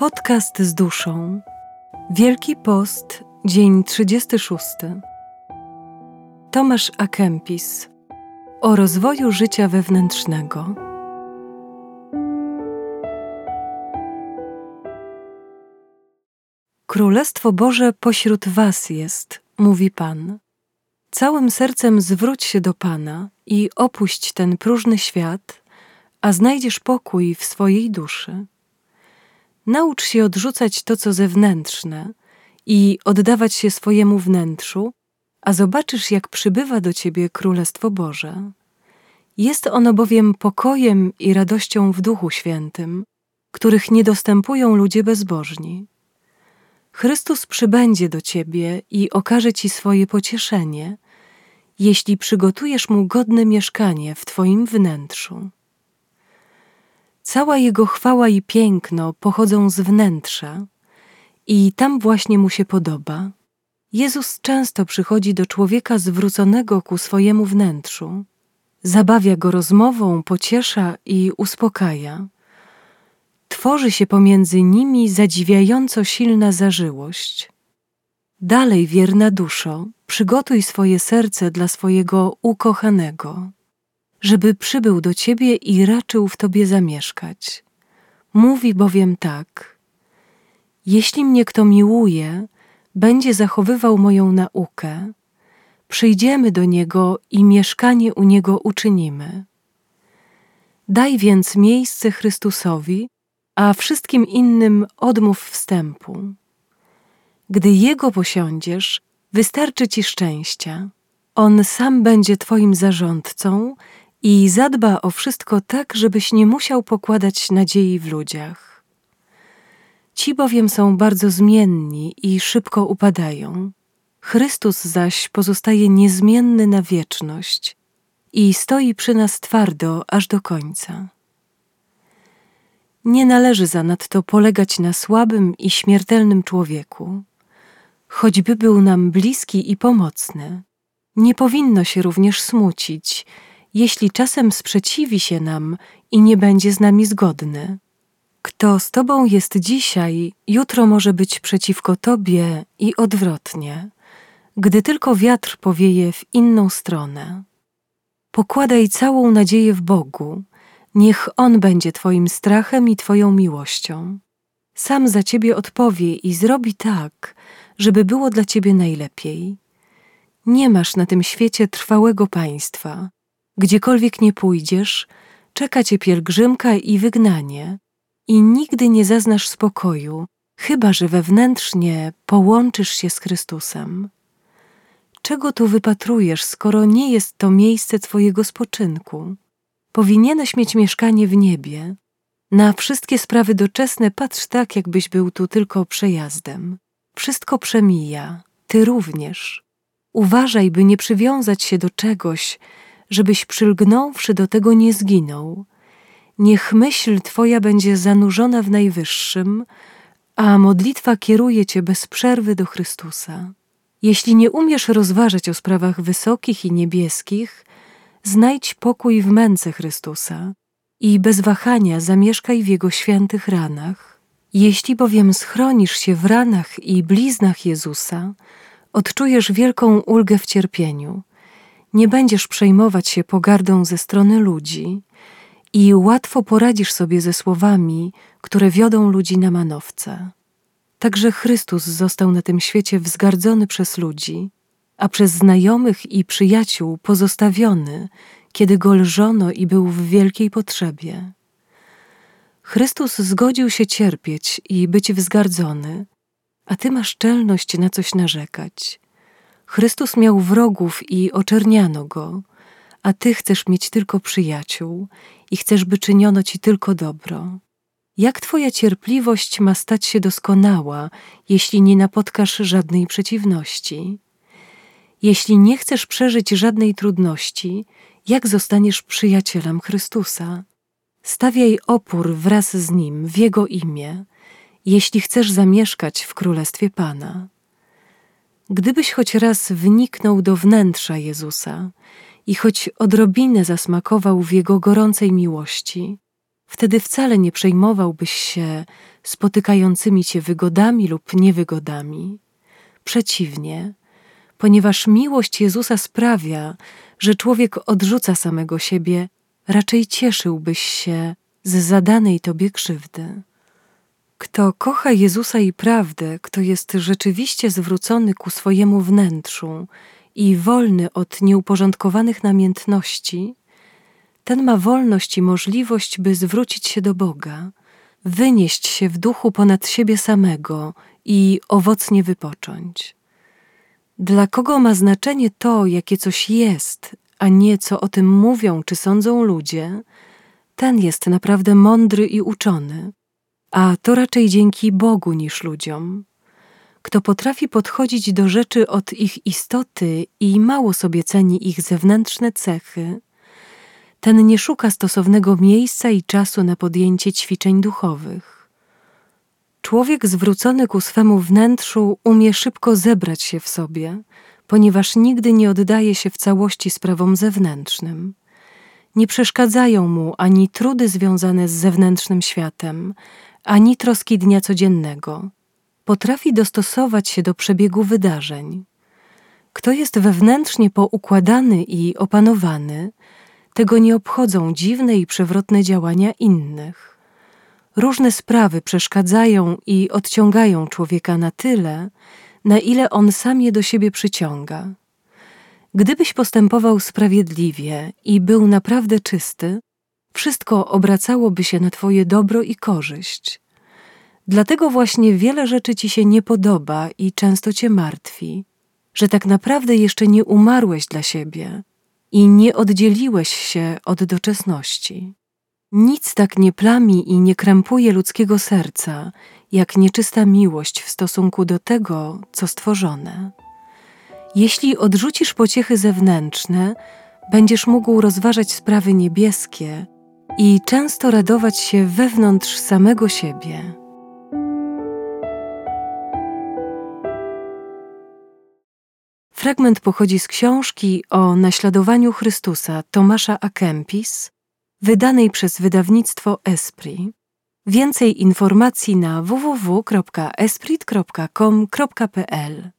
Podcast z duszą. Wielki Post, dzień 36. Tomasz Akempis o rozwoju życia wewnętrznego. Królestwo Boże pośród Was jest, mówi Pan. Całym sercem zwróć się do Pana i opuść ten próżny świat, a znajdziesz pokój w swojej duszy. Naucz się odrzucać to, co zewnętrzne i oddawać się swojemu wnętrzu, a zobaczysz, jak przybywa do ciebie Królestwo Boże. Jest ono bowiem pokojem i radością w Duchu Świętym, których nie dostępują ludzie bezbożni. Chrystus przybędzie do ciebie i okaże ci swoje pocieszenie, jeśli przygotujesz mu godne mieszkanie w twoim wnętrzu. Cała jego chwała i piękno pochodzą z wnętrza i tam właśnie mu się podoba. Jezus często przychodzi do człowieka zwróconego ku swojemu wnętrzu. Zabawia go rozmową, pociesza i uspokaja. Tworzy się pomiędzy nimi zadziwiająco silna zażyłość. Dalej, wierna duszo, przygotuj swoje serce dla swojego ukochanego żeby przybył do ciebie i raczył w tobie zamieszkać. Mówi bowiem tak: Jeśli mnie kto miłuje, będzie zachowywał moją naukę, przyjdziemy do niego i mieszkanie u niego uczynimy. Daj więc miejsce Chrystusowi, a wszystkim innym odmów wstępu. Gdy Jego posiądziesz, wystarczy Ci szczęścia. On sam będzie Twoim zarządcą i zadba o wszystko tak, żebyś nie musiał pokładać nadziei w ludziach. Ci bowiem są bardzo zmienni i szybko upadają. Chrystus zaś pozostaje niezmienny na wieczność i stoi przy nas twardo aż do końca. Nie należy zanadto polegać na słabym i śmiertelnym człowieku. Choćby był nam bliski i pomocny, nie powinno się również smucić, jeśli czasem sprzeciwi się nam i nie będzie z nami zgodny. Kto z Tobą jest dzisiaj, jutro może być przeciwko Tobie i odwrotnie, gdy tylko wiatr powieje w inną stronę. Pokładaj całą nadzieję w Bogu, niech On będzie Twoim strachem i Twoją miłością. Sam za Ciebie odpowie i zrobi tak, żeby było dla Ciebie najlepiej. Nie masz na tym świecie trwałego państwa, Gdziekolwiek nie pójdziesz, czeka cię pielgrzymka i wygnanie, i nigdy nie zaznasz spokoju, chyba że wewnętrznie połączysz się z Chrystusem. Czego tu wypatrujesz, skoro nie jest to miejsce Twojego spoczynku? Powinieneś mieć mieszkanie w niebie. Na wszystkie sprawy doczesne patrz tak, jakbyś był tu tylko przejazdem. Wszystko przemija, Ty również. Uważaj, by nie przywiązać się do czegoś, żebyś przylgnąwszy do tego nie zginął. Niech myśl Twoja będzie zanurzona w Najwyższym, a modlitwa kieruje Cię bez przerwy do Chrystusa. Jeśli nie umiesz rozważać o sprawach wysokich i niebieskich, znajdź pokój w męce Chrystusa i bez wahania zamieszkaj w Jego świętych ranach. Jeśli bowiem schronisz się w ranach i bliznach Jezusa, odczujesz wielką ulgę w cierpieniu – nie będziesz przejmować się pogardą ze strony ludzi i łatwo poradzisz sobie ze słowami, które wiodą ludzi na manowce. Także Chrystus został na tym świecie wzgardzony przez ludzi, a przez znajomych i przyjaciół pozostawiony, kiedy go lżono i był w wielkiej potrzebie. Chrystus zgodził się cierpieć i być wzgardzony, a ty masz czelność na coś narzekać. Chrystus miał wrogów i oczerniano go, a ty chcesz mieć tylko przyjaciół i chcesz, by czyniono ci tylko dobro. Jak twoja cierpliwość ma stać się doskonała, jeśli nie napotkasz żadnej przeciwności? Jeśli nie chcesz przeżyć żadnej trudności, jak zostaniesz przyjacielem Chrystusa? Stawiaj opór wraz z Nim w Jego imię, jeśli chcesz zamieszkać w Królestwie Pana. Gdybyś choć raz wniknął do wnętrza Jezusa i choć odrobinę zasmakował w Jego gorącej miłości, Wtedy wcale nie przejmowałbyś się spotykającymi cię wygodami lub niewygodami. Przeciwnie, ponieważ miłość Jezusa sprawia, że człowiek odrzuca samego siebie, raczej cieszyłbyś się z zadanej tobie krzywdy. Kto kocha Jezusa i prawdę, kto jest rzeczywiście zwrócony ku swojemu wnętrzu i wolny od nieuporządkowanych namiętności, ten ma wolność i możliwość, by zwrócić się do Boga, wynieść się w duchu ponad siebie samego i owocnie wypocząć. Dla kogo ma znaczenie to, jakie coś jest, a nie co o tym mówią czy sądzą ludzie, ten jest naprawdę mądry i uczony, a to raczej dzięki Bogu niż ludziom. Kto potrafi podchodzić do rzeczy od ich istoty i mało sobie ceni ich zewnętrzne cechy, ten nie szuka stosownego miejsca i czasu na podjęcie ćwiczeń duchowych. Człowiek zwrócony ku swemu wnętrzu umie szybko zebrać się w sobie, ponieważ nigdy nie oddaje się w całości sprawom zewnętrznym. Nie przeszkadzają mu ani trudy związane z zewnętrznym światem, ani troski dnia codziennego. Potrafi dostosować się do przebiegu wydarzeń. Kto jest wewnętrznie poukładany i opanowany, tego nie obchodzą dziwne i przewrotne działania innych. Różne sprawy przeszkadzają i odciągają człowieka na tyle, na ile on sam je do siebie przyciąga. Gdybyś postępował sprawiedliwie i był naprawdę czysty, wszystko obracałoby się na Twoje dobro i korzyść. Dlatego właśnie wiele rzeczy Ci się nie podoba i często Cię martwi, że tak naprawdę jeszcze nie umarłeś dla siebie i nie oddzieliłeś się od doczesności. Nic tak nie plami i nie krępuje ludzkiego serca, jak nieczysta miłość w stosunku do tego, co stworzone. Jeśli odrzucisz pociechy zewnętrzne, będziesz mógł rozważać sprawy niebieskie i często radować się wewnątrz samego siebie. Fragment pochodzi z książki o naśladowaniu Chrystusa Tomasza A. Kempis, wydanej przez wydawnictwo Esprit. Więcej informacji na www.esprit.com.pl